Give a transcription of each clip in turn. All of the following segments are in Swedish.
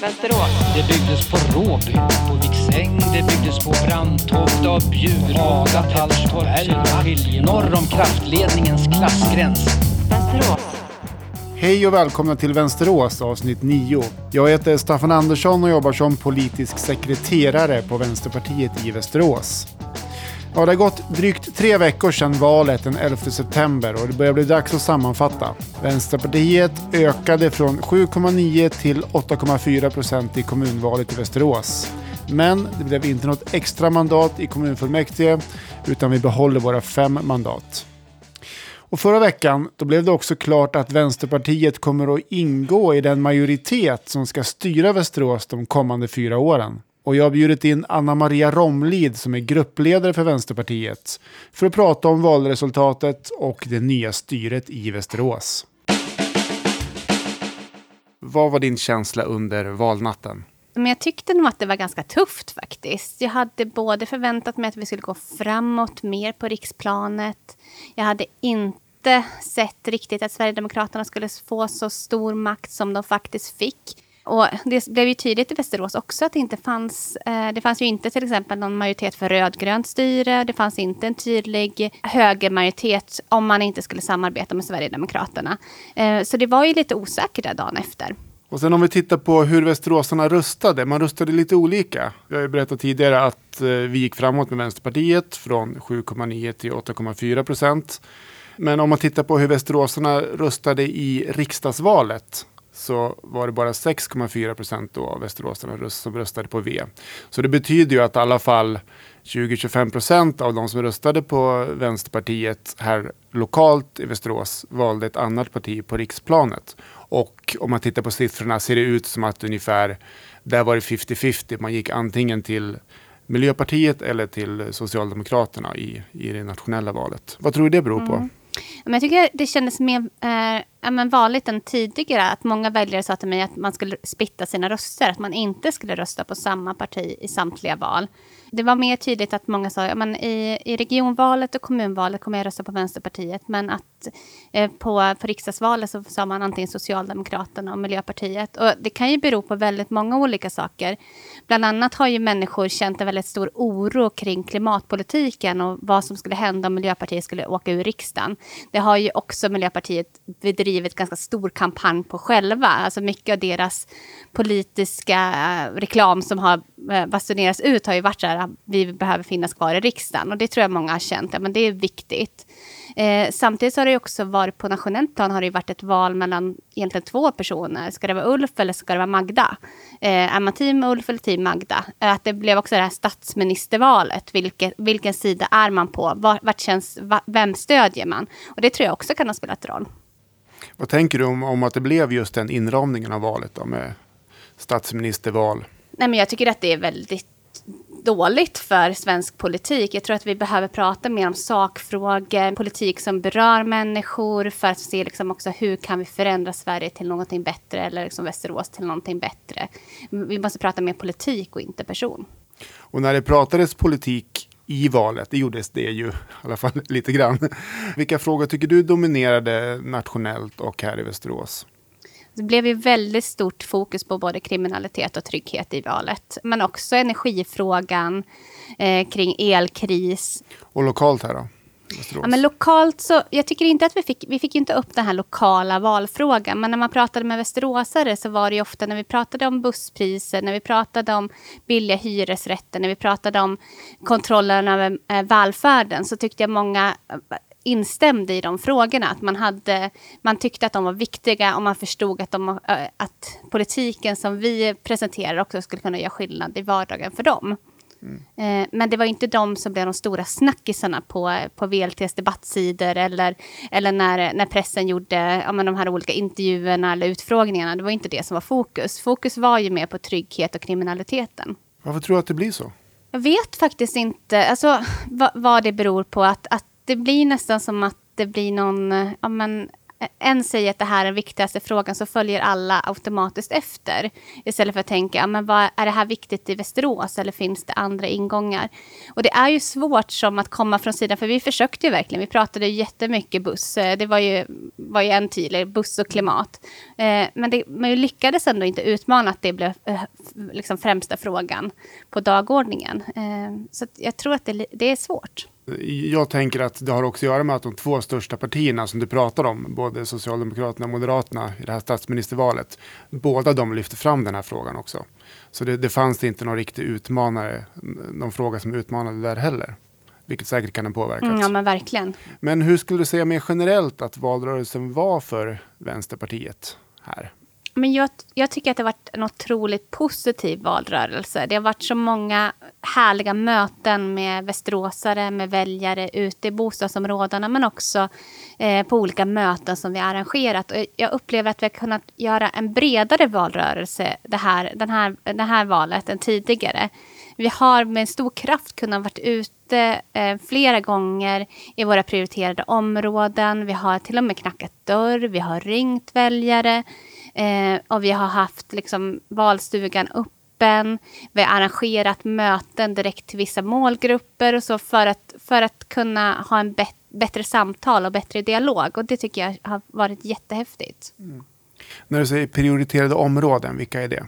Västerås. Det byggdes på Råby, på Viksäng, det byggdes på Brandtoft, av Bjur, Haga, Hallstorp, Skilje, norr om kraftledningens klassgräns. Västerås. Hej och välkomna till Vänsterås avsnitt 9. Jag heter Staffan Andersson och jobbar som politisk sekreterare på Vänsterpartiet i Västerås. Ja, det har gått drygt tre veckor sedan valet den 11 september och det börjar bli dags att sammanfatta. Vänsterpartiet ökade från 7,9 till 8,4 procent i kommunvalet i Västerås. Men det blev inte något extra mandat i kommunfullmäktige utan vi behåller våra fem mandat. Och förra veckan då blev det också klart att Vänsterpartiet kommer att ingå i den majoritet som ska styra Västerås de kommande fyra åren. Och jag har bjudit in Anna Maria Romlid som är gruppledare för Vänsterpartiet för att prata om valresultatet och det nya styret i Västerås. Vad var din känsla under valnatten? Men jag tyckte nog att det var ganska tufft faktiskt. Jag hade både förväntat mig att vi skulle gå framåt mer på riksplanet. Jag hade inte sett riktigt att Sverigedemokraterna skulle få så stor makt som de faktiskt fick. Och det blev ju tydligt i Västerås också att det inte fanns... Eh, det fanns ju inte till exempel någon majoritet för rödgrönt styre. Det fanns inte en tydlig högermajoritet om man inte skulle samarbeta med Sverigedemokraterna. Eh, så det var ju lite osäkert där dagen efter. Och sen om vi tittar på hur västeråsarna röstade. Man röstade lite olika. Jag har ju berättat tidigare att eh, vi gick framåt med Vänsterpartiet från 7,9 till 8,4 procent. Men om man tittar på hur västeråsarna röstade i riksdagsvalet så var det bara 6,4 procent av västeråsarna som röstade på V. Så det betyder ju att i alla fall 20-25 procent av de som röstade på Vänsterpartiet här lokalt i Västerås valde ett annat parti på riksplanet. Och om man tittar på siffrorna ser det ut som att ungefär, där var det 50-50. Man gick antingen till Miljöpartiet eller till Socialdemokraterna i, i det nationella valet. Vad tror du det beror på? Mm. Men jag tycker det kändes mer eh, men vanligt än tidigare att många väljare sa till mig att man skulle splitta sina röster. Att man inte skulle rösta på samma parti i samtliga val. Det var mer tydligt att många sa att i, i regionvalet och kommunvalet kommer jag rösta på Vänsterpartiet. Men att eh, på, på riksdagsvalet så sa man antingen Socialdemokraterna och Miljöpartiet. Och det kan ju bero på väldigt många olika saker. Bland annat har ju människor känt en väldigt stor oro kring klimatpolitiken och vad som skulle hända om Miljöpartiet skulle åka ur riksdagen. Det har ju också Miljöpartiet bedrivit ganska stor kampanj på själva. Alltså mycket av deras politiska eh, reklam som har eh, basunerats ut har ju varit så här att vi behöver finnas kvar i riksdagen. Och det tror jag många har känt, ja, men det är viktigt. Eh, samtidigt har det också varit på nationellt plan har det varit ett val mellan egentligen två personer. Ska det vara Ulf eller ska det vara Magda? Eh, är man team Ulf eller team Magda? Eh, att det blev också det här statsministervalet. Vilke, vilken sida är man på? Var, vart känns, va, vem stödjer man? Och det tror jag också kan ha spelat roll. Vad tänker du om, om att det blev just den inramningen av valet då, med statsministerval? Nej, men jag tycker att det är väldigt dåligt för svensk politik. Jag tror att vi behöver prata mer om sakfrågor, politik som berör människor för att se liksom också hur kan vi förändra Sverige till någonting bättre eller liksom Västerås till någonting bättre. Vi måste prata mer politik och inte person. Och när det pratades politik i valet, det gjordes det ju i alla fall lite grann. Vilka frågor tycker du dominerade nationellt och här i Västerås? Det blev ju väldigt stort fokus på både kriminalitet och trygghet i valet. Men också energifrågan eh, kring elkris. Och lokalt här då? Ja, men lokalt så, jag tycker inte att vi fick, vi fick inte upp den här lokala valfrågan. Men när man pratade med västeråsare så var det ju ofta när vi pratade om busspriser, när vi pratade om billiga hyresrätter, när vi pratade om kontrollen över eh, välfärden så tyckte jag många eh, instämde i de frågorna. Att man, hade, man tyckte att de var viktiga och man förstod att, de, eh, att politiken som vi presenterar också skulle kunna göra skillnad i vardagen för dem. Mm. Men det var inte de som blev de stora snackisarna på, på VLTs debattsidor eller, eller när, när pressen gjorde ja, men de här olika intervjuerna eller utfrågningarna. Det var inte det som var fokus. Fokus var ju mer på trygghet och kriminaliteten. Varför tror du att det blir så? Jag vet faktiskt inte alltså, vad, vad det beror på. Att, att det blir nästan som att det blir någon... Ja, men, en säger att det här är den viktigaste frågan så följer alla automatiskt efter. Istället för att tänka, men vad, är det här viktigt i Västerås eller finns det andra ingångar? Och det är ju svårt som att komma från sidan, för vi försökte ju verkligen. Vi pratade jättemycket buss. Eh, det var ju, var ju en tydlig, buss och klimat. Eh, men det, man lyckades ändå inte utmana att det blev eh, liksom främsta frågan på dagordningen. Eh, så jag tror att det, det är svårt. Jag tänker att det har också att göra med att de två största partierna som du pratar om, både Socialdemokraterna och Moderaterna i det här statsministervalet, båda de lyfter fram den här frågan också. Så det, det fanns det inte någon riktig utmanare, någon fråga som utmanade där heller. Vilket säkert kan ha påverkat. Mm, ja, men verkligen. Men hur skulle du säga mer generellt att valrörelsen var för Vänsterpartiet här? Men jag, jag, tycker att det har varit en otroligt positiv valrörelse. Det har varit så många härliga möten med västeråsare, med väljare ute i bostadsområdena men också eh, på olika möten som vi har arrangerat. Och jag upplever att vi har kunnat göra en bredare valrörelse det här, den här, det här valet än tidigare. Vi har med stor kraft kunnat vara ute eh, flera gånger i våra prioriterade områden. Vi har till och med knackat dörr, vi har ringt väljare. Eh, och vi har haft liksom, valstugan öppen. Vi har arrangerat möten direkt till vissa målgrupper och så för att, för att kunna ha en bet bättre samtal och bättre dialog. Och det tycker jag har varit jättehäftigt. Mm. När du säger prioriterade områden, vilka är det?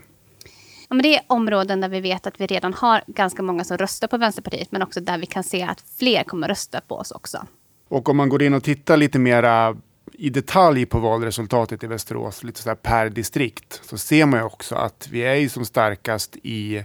Ja, men det är områden där vi vet att vi redan har ganska många som röstar på Vänsterpartiet, men också där vi kan se att fler kommer rösta på oss också. Och om man går in och tittar lite mera i detalj på valresultatet i Västerås, lite så per distrikt, så ser man ju också att vi är ju som starkast i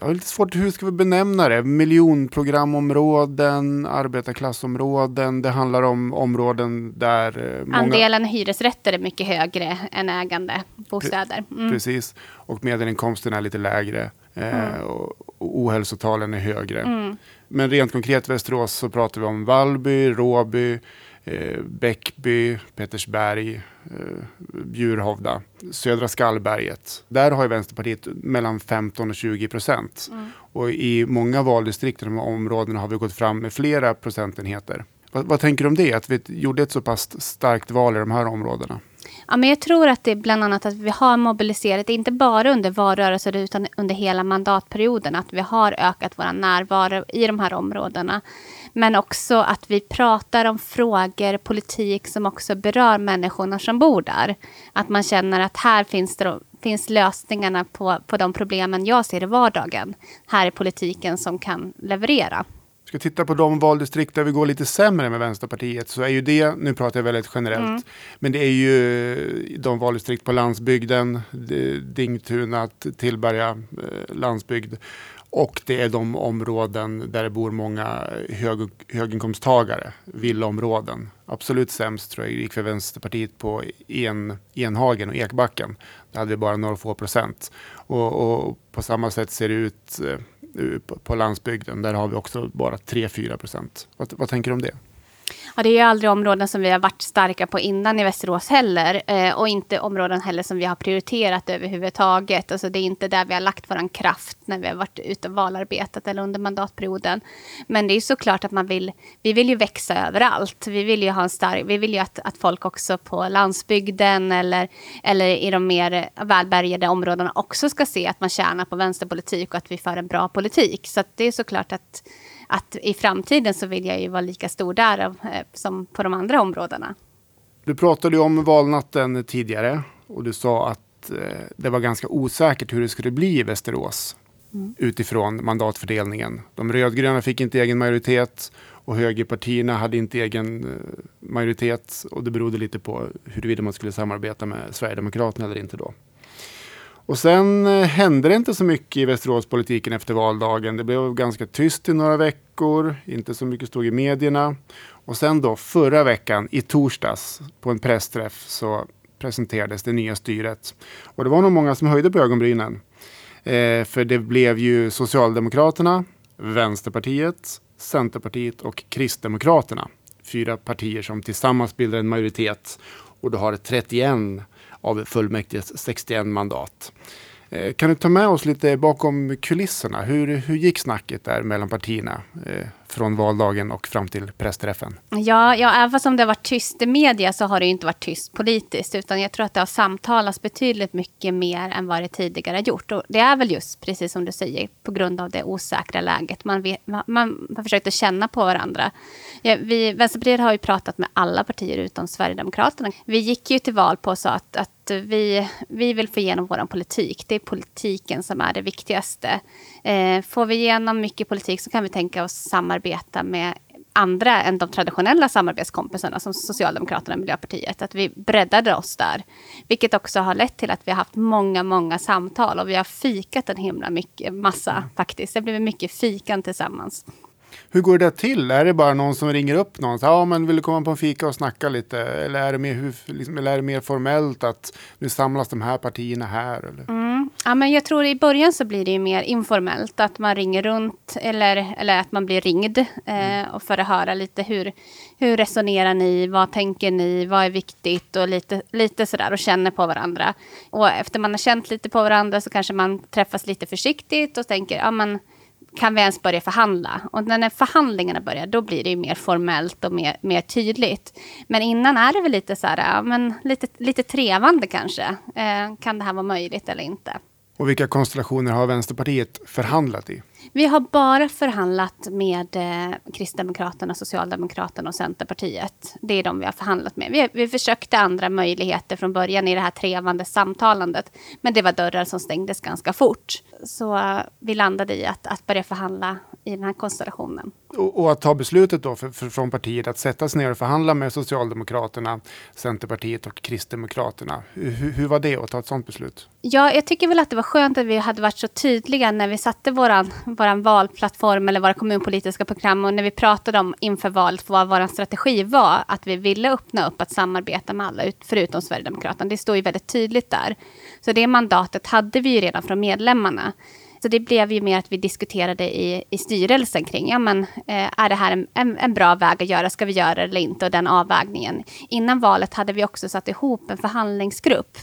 jag har lite svårt, hur ska vi benämna det? Miljonprogramområden, arbetarklassområden. Det handlar om områden där... Eh, många... Andelen hyresrätter är mycket högre än ägande bostäder. Mm. Precis, och medelinkomsten är lite lägre. Eh, mm. och ohälsotalen är högre. Mm. Men rent konkret Västerås så pratar vi om Vallby, Råby, eh, Bäckby, Petersberg, eh, Bjurhovda, södra Skallberget. Där har ju Vänsterpartiet mellan 15 och 20 procent. Mm. Och i många valdistrikt i de här områdena har vi gått fram med flera procentenheter. Vad, vad tänker du om det, att vi gjorde ett så pass starkt val i de här områdena? Ja, men jag tror att det är bland annat att vi har mobiliserat, inte bara under valrörelser utan under hela mandatperioden, att vi har ökat vår närvaro i de här områdena. Men också att vi pratar om frågor, politik som också berör människorna som bor där. Att man känner att här finns, det, finns lösningarna på, på de problemen jag ser i vardagen. Här är politiken som kan leverera ska titta på de valdistrikt där vi går lite sämre med Vänsterpartiet så är ju det, nu pratar jag väldigt generellt, mm. men det är ju de valdistrikt på landsbygden, Dingtuna, Tillberga, eh, landsbygd och det är de områden där det bor många hög, höginkomsttagare, villaområden. Absolut sämst tror jag gick för Vänsterpartiet på en, Enhagen och Ekbacken. Där hade vi bara några få procent. Och, och på samma sätt ser det ut eh, på, på landsbygden. Där har vi också bara 3-4 procent. Vad, vad tänker du om det? Ja, det är ju aldrig områden som vi har varit starka på innan i Västerås heller. Eh, och inte områden heller som vi har prioriterat överhuvudtaget. Alltså det är inte där vi har lagt vår kraft när vi har varit ute och valarbetat eller under mandatperioden. Men det är såklart att man vill, vi vill ju växa överallt. Vi vill ju ha en stark, vi vill ju att, att folk också på landsbygden eller, eller i de mer välbärgade områdena också ska se att man tjänar på vänsterpolitik och att vi för en bra politik. Så det är såklart att att i framtiden så vill jag ju vara lika stor där eh, som på de andra områdena. Du pratade ju om valnatten tidigare och du sa att eh, det var ganska osäkert hur det skulle bli i Västerås mm. utifrån mandatfördelningen. De rödgröna fick inte egen majoritet och högerpartierna hade inte egen eh, majoritet och det berodde lite på huruvida man skulle samarbeta med Sverigedemokraterna eller inte då. Och sen eh, hände det inte så mycket i Västeråspolitiken efter valdagen. Det blev ganska tyst i några veckor, inte så mycket stod i medierna. Och sen då förra veckan, i torsdags, på en pressträff så presenterades det nya styret. Och det var nog många som höjde på ögonbrynen. Eh, för det blev ju Socialdemokraterna, Vänsterpartiet, Centerpartiet och Kristdemokraterna. Fyra partier som tillsammans bildar en majoritet. Och då har 31 av fullmäktiges 61 mandat. Eh, kan du ta med oss lite bakom kulisserna? Hur, hur gick snacket där mellan partierna eh, från valdagen och fram till pressträffen? Ja, ja, även fast det har varit tyst i media så har det inte varit tyst politiskt. Utan jag tror att det har samtalats betydligt mycket mer än vad det tidigare har gjort. Och det är väl just, precis som du säger, på grund av det osäkra läget. Man, vet, man, man har försökt att känna på varandra. Ja, vi, Vänsterpartiet har ju pratat med alla partier utom Sverigedemokraterna. Vi gick ju till val på så att, att vi, vi vill få igenom vår politik. Det är politiken som är det viktigaste. Eh, får vi igenom mycket politik så kan vi tänka oss samarbete samarbeta med andra än de traditionella samarbetskompisarna som Socialdemokraterna och Miljöpartiet. Att vi breddade oss där. Vilket också har lett till att vi har haft många, många samtal och vi har fikat en himla mycket, massa faktiskt. Det har blivit mycket fikan tillsammans. Hur går det till? Är det bara någon som ringer upp någon? Så, ja, men vill du komma på en fika och snacka lite? Eller är det mer, liksom, eller är det mer formellt att nu samlas de här partierna här? Eller? Mm. Ja, men jag tror i början så blir det mer informellt. Att man ringer runt eller, eller att man blir ringd. Eh, och för att höra lite hur, hur resonerar ni? Vad tänker ni? Vad är viktigt? Och lite, lite sådär och känner på varandra. Och efter man har känt lite på varandra så kanske man träffas lite försiktigt och tänker, ja men kan vi ens börja förhandla? Och när förhandlingarna börjar, då blir det ju mer formellt och mer, mer tydligt. Men innan är det väl lite så här, ja, men lite, lite trevande kanske. Eh, kan det här vara möjligt eller inte? Och vilka konstellationer har Vänsterpartiet förhandlat i? Vi har bara förhandlat med eh, Kristdemokraterna, Socialdemokraterna och Centerpartiet. Det är de vi har förhandlat med. Vi, vi försökte andra möjligheter från början i det här trevande samtalandet. Men det var dörrar som stängdes ganska fort. Så eh, vi landade i att, att börja förhandla i den här konstellationen. Och, och att ta beslutet då för, för, från partiet att sätta sig ner och förhandla med Socialdemokraterna, Centerpartiet och Kristdemokraterna. Hur, hur var det att ta ett sådant beslut? Ja, jag tycker väl att det var skönt att vi hade varit så tydliga när vi satte våran vår valplattform eller våra kommunpolitiska program och när vi pratade om inför valet vad vår strategi var, att vi ville öppna upp att samarbeta med alla förutom Sverigedemokraterna. Det står ju väldigt tydligt där. Så det mandatet hade vi ju redan från medlemmarna. Så det blev ju mer att vi diskuterade i, i styrelsen kring, ja men eh, är det här en, en, en, bra väg att göra, ska vi göra det eller inte? Och den avvägningen. Innan valet hade vi också satt ihop en förhandlingsgrupp.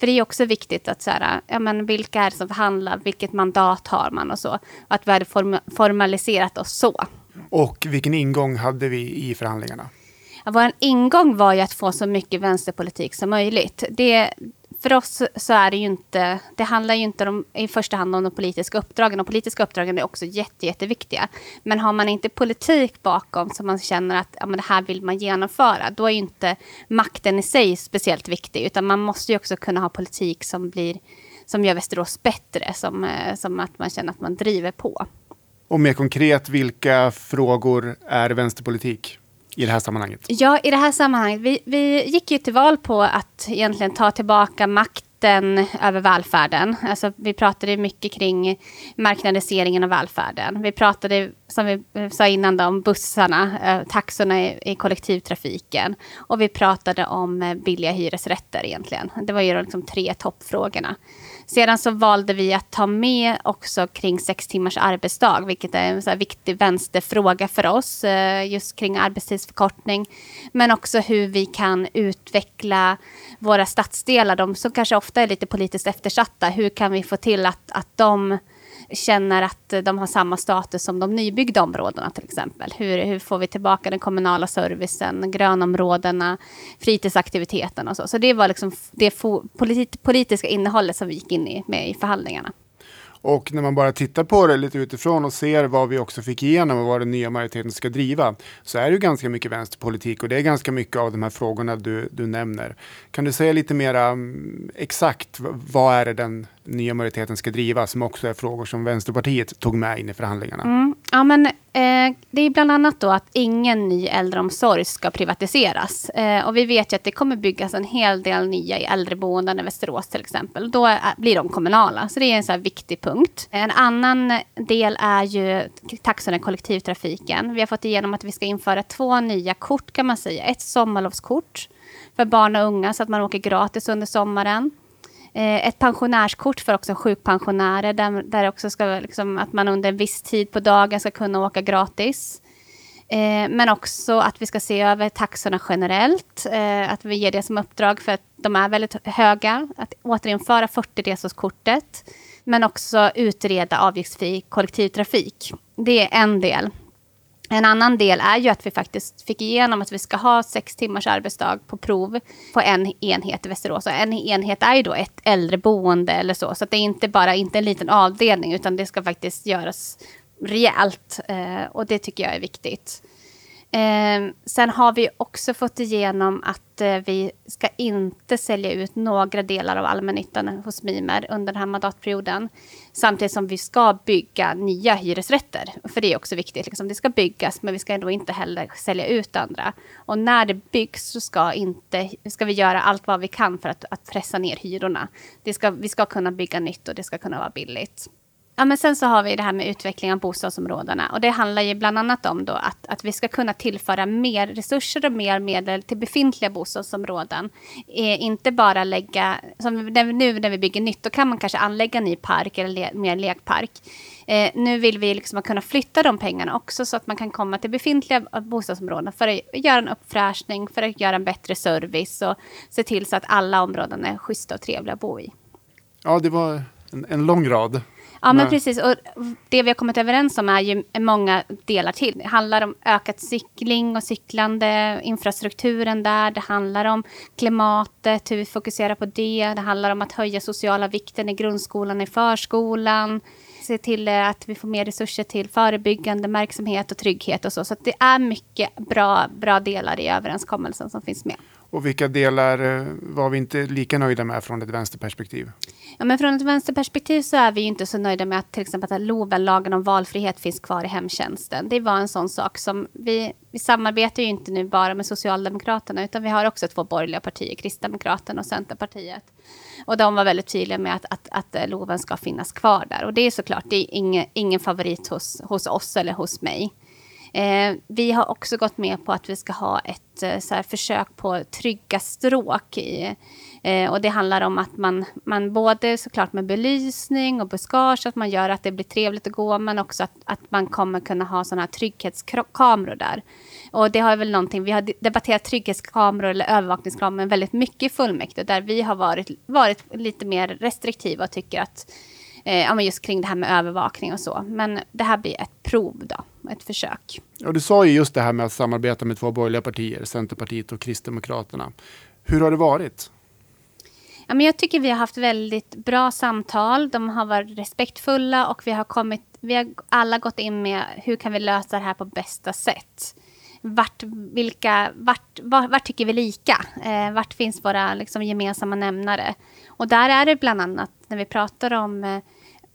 För det är också viktigt att så här, ja men vilka är det som förhandlar, vilket mandat har man och så. Och att vi hade form, formaliserat oss så. Och vilken ingång hade vi i förhandlingarna? Vår ingång var ju att få så mycket vänsterpolitik som möjligt. Det, för oss så är det ju inte, det handlar ju inte om, i första hand om de politiska uppdragen. De politiska uppdragen är också jätte, jätteviktiga. Men har man inte politik bakom som man känner att ja, men det här vill man genomföra, då är ju inte makten i sig speciellt viktig. Utan man måste ju också kunna ha politik som, blir, som gör Västerås bättre, som, eh, som att man känner att man driver på. Och mer konkret, vilka frågor är vänsterpolitik? I det här sammanhanget? Ja, i det här sammanhanget. Vi, vi gick ju till val på att egentligen ta tillbaka makten över välfärden. Alltså, vi pratade mycket kring marknadiseringen av välfärden. Vi pratade, som vi eh, sa innan, då, om bussarna, eh, taxorna i, i, kollektivtrafiken. Och vi pratade om eh, billiga hyresrätter egentligen. Det var ju de liksom tre toppfrågorna. Sedan så valde vi att ta med också kring sex timmars arbetsdag, vilket är en så viktig vänsterfråga för oss, eh, just kring arbetstidsförkortning. Men också hur vi kan utveckla våra stadsdelar, de som kanske ofta är lite politiskt eftersatta. Hur kan vi få till att, att de känner att de har samma status som de nybyggda områdena till exempel. Hur, hur får vi tillbaka den kommunala servicen, grönområdena, fritidsaktiviteterna och så. Så det var liksom det politiska innehållet som vi gick in i med i förhandlingarna. Och när man bara tittar på det lite utifrån och ser vad vi också fick igenom och vad den nya majoriteten ska driva så är det ju ganska mycket vänsterpolitik och det är ganska mycket av de här frågorna du, du nämner. Kan du säga lite mer mm, exakt vad är det den nya majoriteten ska driva som också är frågor som Vänsterpartiet tog med in i förhandlingarna? Mm. Ja, men eh, det är bland annat då att ingen ny äldreomsorg ska privatiseras. Eh, och vi vet ju att det kommer byggas en hel del nya i äldreboenden i Västerås till exempel. Då är, blir de kommunala, så det är en så viktig punkt. En annan del är ju taxorna i kollektivtrafiken. Vi har fått igenom att vi ska införa två nya kort kan man säga. Ett sommarlovskort för barn och unga så att man åker gratis under sommaren. Eh, ett pensionärskort för också sjukpensionärer där, där också ska liksom, att man under en viss tid på dagen ska kunna åka gratis. Eh, men också att vi ska se över taxorna generellt. Eh, att vi ger det som uppdrag för att de är väldigt höga. Att återinföra 40 resorskortet. Men också utreda avgiftsfri kollektivtrafik. Det är en del. En annan del är ju att vi faktiskt fick igenom att vi ska ha sex timmars arbetsdag på prov på en enhet i Västerås. Och en enhet är ju då ett äldreboende eller så. Så det är inte bara inte en liten avdelning utan det ska faktiskt göras rejält. Eh, och det tycker jag är viktigt. Eh, sen har vi också fått igenom att eh, vi ska inte sälja ut några delar av allmännyttan hos Mimer under den här mandatperioden. Samtidigt som vi ska bygga nya hyresrätter. För det är också viktigt. Liksom. Det ska byggas, men vi ska ändå inte heller sälja ut andra. Och när det byggs så ska, inte, ska vi göra allt vad vi kan för att, att pressa ner hyrorna. Det ska, vi ska kunna bygga nytt och det ska kunna vara billigt. Ja, men sen så har vi det här med utveckling av bostadsområdena. Och det handlar ju bland annat om då att, att vi ska kunna tillföra mer resurser och mer medel till befintliga bostadsområden. Eh, inte bara lägga, som nu när vi bygger nytt, då kan man kanske anlägga en ny park eller le, mer lekpark. Eh, nu vill vi liksom kunna flytta de pengarna också så att man kan komma till befintliga bostadsområden för att göra en uppfräschning, för att göra en bättre service och se till så att alla områden är schyssta och trevliga att bo i. Ja, det var en, en lång rad. Ja, men precis. Och det vi har kommit överens om är ju många delar till. Det handlar om ökat cykling och cyklande, infrastrukturen där. Det handlar om klimatet, hur vi fokuserar på det. Det handlar om att höja sociala vikten i grundskolan, i förskolan. Se till att vi får mer resurser till förebyggande verksamhet och trygghet och så. Så det är mycket bra, bra delar i överenskommelsen som finns med. Och vilka delar eh, var vi inte lika nöjda med från ett vänsterperspektiv? Ja, men från ett vänsterperspektiv så är vi inte så nöjda med att till exempel att LOV, lagen om valfrihet, finns kvar i hemtjänsten. Det var en sån sak som vi, vi samarbetar ju inte nu bara med Socialdemokraterna, utan vi har också två borgerliga partier, Kristdemokraterna och Centerpartiet. Och de var väldigt tydliga med att, att, att eh, LOVen ska finnas kvar där. Och det är såklart, det är ingen, ingen favorit hos, hos oss eller hos mig. Eh, vi har också gått med på att vi ska ha ett eh, så här, försök på trygga stråk. I, eh, och det handlar om att man, man både såklart med belysning och buskage, att man gör att det blir trevligt att gå, men också att, att man kommer kunna ha sådana här trygghetskameror där. Och det har väl någonting, vi har debatterat trygghetskameror eller övervakningskameror väldigt mycket i fullmäktige, där vi har varit, varit lite mer restriktiva och tycker att eh, ja, men just kring det här med övervakning och så. Men det här blir ett prov då, ett försök. Ja, du sa ju just det här med att samarbeta med två borgerliga partier, Centerpartiet och Kristdemokraterna. Hur har det varit? Ja, men jag tycker vi har haft väldigt bra samtal. De har varit respektfulla och vi har, kommit, vi har alla gått in med hur kan vi lösa det här på bästa sätt. Vart, vilka, vart, vart, vart tycker vi lika? Eh, vart finns våra liksom, gemensamma nämnare? Och där är det bland annat när vi pratar om eh,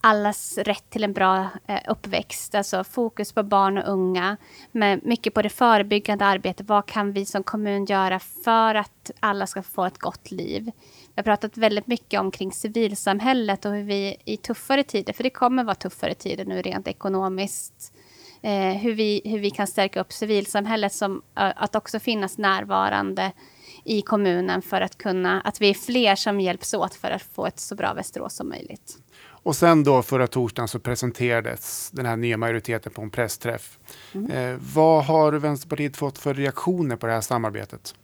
allas rätt till en bra eh, uppväxt, alltså fokus på barn och unga, med mycket på det förebyggande arbetet. Vad kan vi som kommun göra för att alla ska få ett gott liv? Vi har pratat väldigt mycket om kring civilsamhället och hur vi i tuffare tider, för det kommer vara tuffare tider nu rent ekonomiskt, eh, hur, vi, hur vi kan stärka upp civilsamhället som att också finnas närvarande i kommunen för att kunna, att vi är fler som hjälps åt för att få ett så bra Västerås som möjligt. Och sen då förra torsdagen så presenterades den här nya majoriteten på en pressträff. Mm. Eh, vad har Vänsterpartiet fått för reaktioner på det här samarbetet?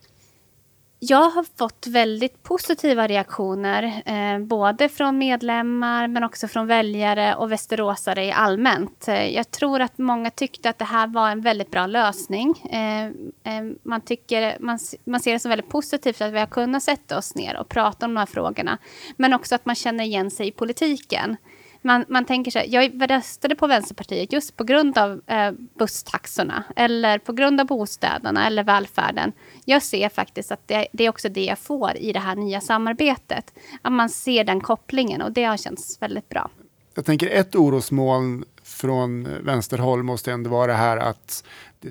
Jag har fått väldigt positiva reaktioner, eh, både från medlemmar men också från väljare och västeråsare i allmänt. Eh, jag tror att många tyckte att det här var en väldigt bra lösning. Eh, eh man, tycker, man, man ser det som väldigt positivt att vi har kunnat sätta oss ner och prata om de här frågorna. Men också att man känner igen sig i politiken man, man tänker så här, jag röstade på Vänsterpartiet just på grund av eh, busstaxorna eller på grund av bostäderna eller välfärden. Jag ser faktiskt att det, det, är också det jag får i det här nya samarbetet. Att man ser den kopplingen och det har känts väldigt bra. Jag tänker ett orosmoln från vänsterhåll måste ändå vara det här att,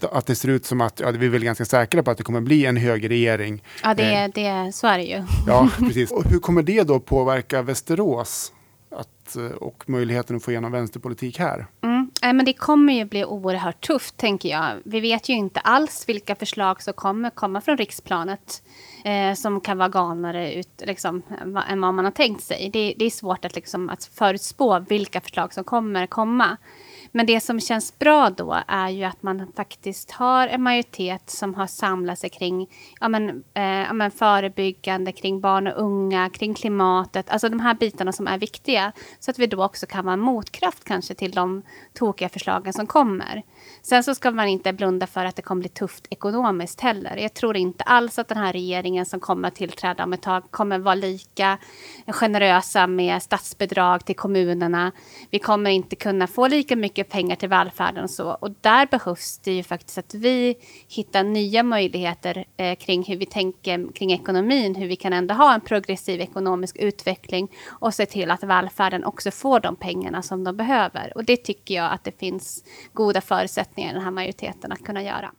att det ser ut som att, ja, vi är väl ganska säkra på att det kommer bli en högerregering. Ja, det, eh. det, så är det ju. Ja, precis. Och hur kommer det då påverka Västerås? Att, eh, och möjligheten att få igenom vänsterpolitik här? Mm. Men det kommer ju bli oerhört tufft, tänker jag. Vi vet ju inte alls vilka förslag som kommer komma från riksplanet eh, som kan vara galnare ut, liksom, än vad man har tänkt sig. Det, det är svårt att, liksom, att förutspå vilka förslag som kommer komma. Men det som känns bra då är ju att man faktiskt har en majoritet som har samlat sig kring ja, men, eh, ja, men förebyggande, kring barn och unga, kring klimatet. Alltså de här bitarna som är viktiga. Så att vi då också kan vara en motkraft kanske till de tokiga förslagen som kommer. Sen så ska man inte blunda för att det kommer bli tufft ekonomiskt heller. Jag tror inte alls att den här regeringen som kommer att tillträda om ett tag kommer vara lika generösa med statsbidrag till kommunerna. Vi kommer inte kunna få lika mycket pengar till välfärden och så. Och där behövs det ju faktiskt att vi hittar nya möjligheter eh, kring hur vi tänker kring ekonomin, hur vi kan ändå ha en progressiv ekonomisk utveckling och se till att välfärden också får de pengarna som de behöver. Och det tycker jag att det finns goda förutsättningar förutsättningar den här majoriteten att kunna göra.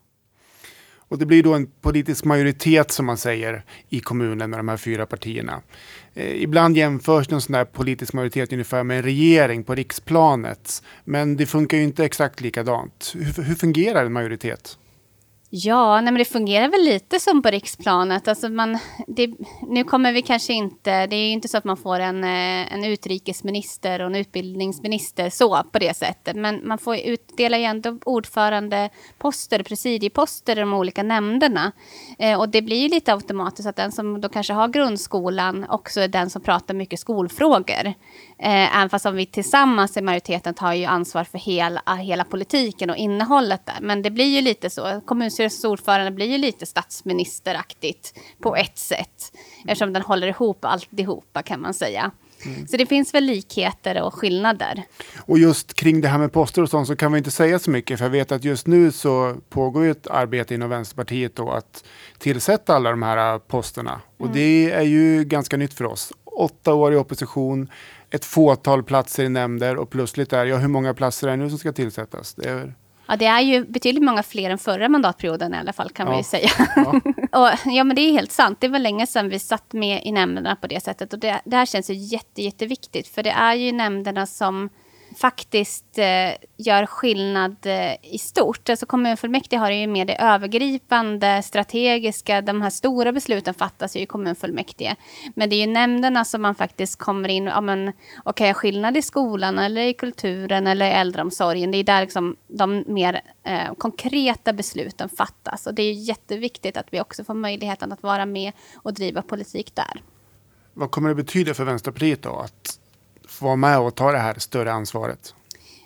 Och det blir då en politisk majoritet som man säger i kommunen med de här fyra partierna. Eh, ibland jämförs en sån där politisk majoritet ungefär med en regering på riksplanet. Men det funkar ju inte exakt likadant. Hur, hur fungerar en majoritet? Ja, nej men det fungerar väl lite som på riksplanet. Alltså man, det, nu kommer vi kanske inte... Det är ju inte så att man får en, eh, en utrikesminister och en utbildningsminister så på det sättet. Men man får utdela ju ändå ordförandeposter, presidieposter i de olika nämnderna. Eh, och det blir ju lite automatiskt att den som då kanske har grundskolan också är den som pratar mycket skolfrågor. Eh, även fast om vi tillsammans i majoriteten tar ju ansvar för hela, hela politiken och innehållet där. Men det blir ju lite så. Kommun kommunstyrelsens ordförande blir ju lite statsministeraktigt på ett sätt. Eftersom den håller ihop alltihopa kan man säga. Mm. Så det finns väl likheter och skillnader. Och just kring det här med poster och sånt så kan vi inte säga så mycket. För jag vet att just nu så pågår ju ett arbete inom Vänsterpartiet då att tillsätta alla de här posterna. Och mm. det är ju ganska nytt för oss. Åtta år i opposition, ett fåtal platser i nämnder och plötsligt är, ja hur många platser är det nu som ska tillsättas? Det är Ja, det är ju betydligt många fler än förra mandatperioden i alla fall, kan ja. man ju säga. Ja. och, ja, men det är helt sant. Det var länge sedan vi satt med i nämnderna på det sättet. Och det, det här känns ju jätte, jätteviktigt, för det är ju nämnderna som faktiskt eh, gör skillnad eh, i stort. Alltså kommunfullmäktige har ju mer det övergripande, strategiska, de här stora besluten fattas ju i kommunfullmäktige. Men det är ju nämnderna som man faktiskt kommer in, ja men och kan göra skillnad i skolan eller i kulturen eller i äldreomsorgen. Det är där liksom de mer eh, konkreta besluten fattas. Och det är jätteviktigt att vi också får möjligheten att vara med och driva politik där. Vad kommer det betyda för Vänsterpartiet då att få vara med och ta det här större ansvaret?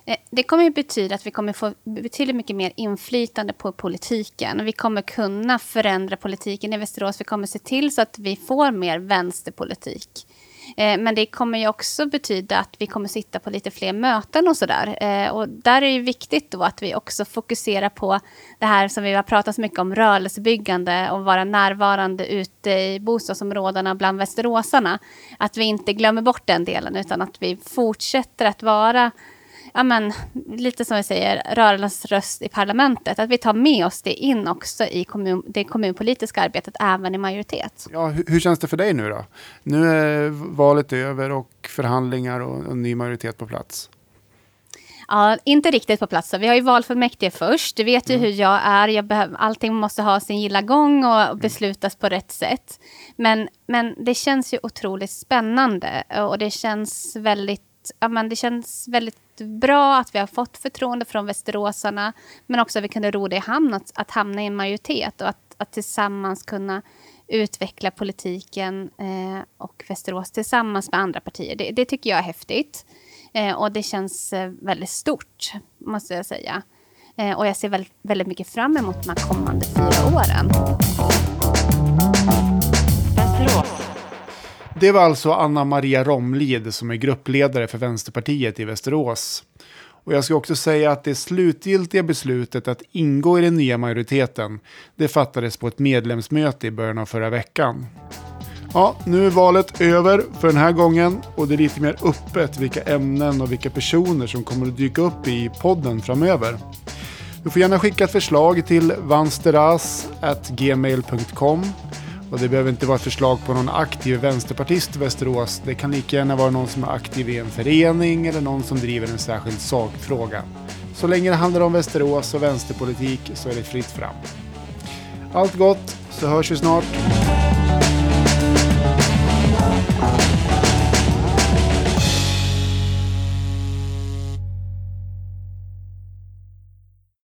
Eh, det kommer att betyda att vi kommer få betydligt mycket mer inflytande på politiken. Vi kommer kunna förändra politiken i Västerås. Vi kommer se till så att vi får mer vänsterpolitik. Eh, men det kommer ju också betyda att vi kommer sitta på lite fler möten och sådär. Eh, och där är det viktigt då att vi också fokuserar på det här som vi har pratat så mycket om, rörelsebyggande och vara närvarande ute i bostadsområdena bland västeråsarna. Att vi inte glömmer bort den delen utan att vi fortsätter att vara ja, men, lite som vi säger, rörelsens röst i parlamentet. Att vi tar med oss det in också i kommun, det kommunpolitiska arbetet, även i majoritet. Ja, hur, hur, känns det för dig nu då? Nu är valet över och förhandlingar och en ny majoritet på plats. Ja, inte riktigt på plats. Vi har ju valfullmäktige först. Du vet ju mm. hur jag är. Jag behöver, allting måste ha sin gilla gång och mm. beslutas på rätt sätt. Men, men det känns ju otroligt spännande och det känns väldigt ja, men det känns väldigt bra att vi har fått förtroende från västeråsarna, men också att vi kunde ro det i hamn att, att hamna i en majoritet och att, att tillsammans kunna utveckla politiken eh, och Västerås tillsammans med andra partier. Det, det tycker jag är häftigt. Eh, och det känns eh, väldigt stort, måste jag säga. Eh, och jag ser väldigt, väldigt mycket fram emot de här kommande fyra åren. Det var alltså Anna Maria Romlid som är gruppledare för Vänsterpartiet i Västerås. Och jag ska också säga att det slutgiltiga beslutet att ingå i den nya majoriteten, det fattades på ett medlemsmöte i början av förra veckan. Ja, nu är valet över för den här gången och det är lite mer öppet vilka ämnen och vilka personer som kommer att dyka upp i podden framöver. Du får gärna skicka ett förslag till vansteras.gmail.com och det behöver inte vara ett förslag på någon aktiv vänsterpartist i Västerås. Det kan lika gärna vara någon som är aktiv i en förening eller någon som driver en särskild sakfråga. Så länge det handlar om Västerås och vänsterpolitik så är det fritt fram. Allt gott, så hörs vi snart.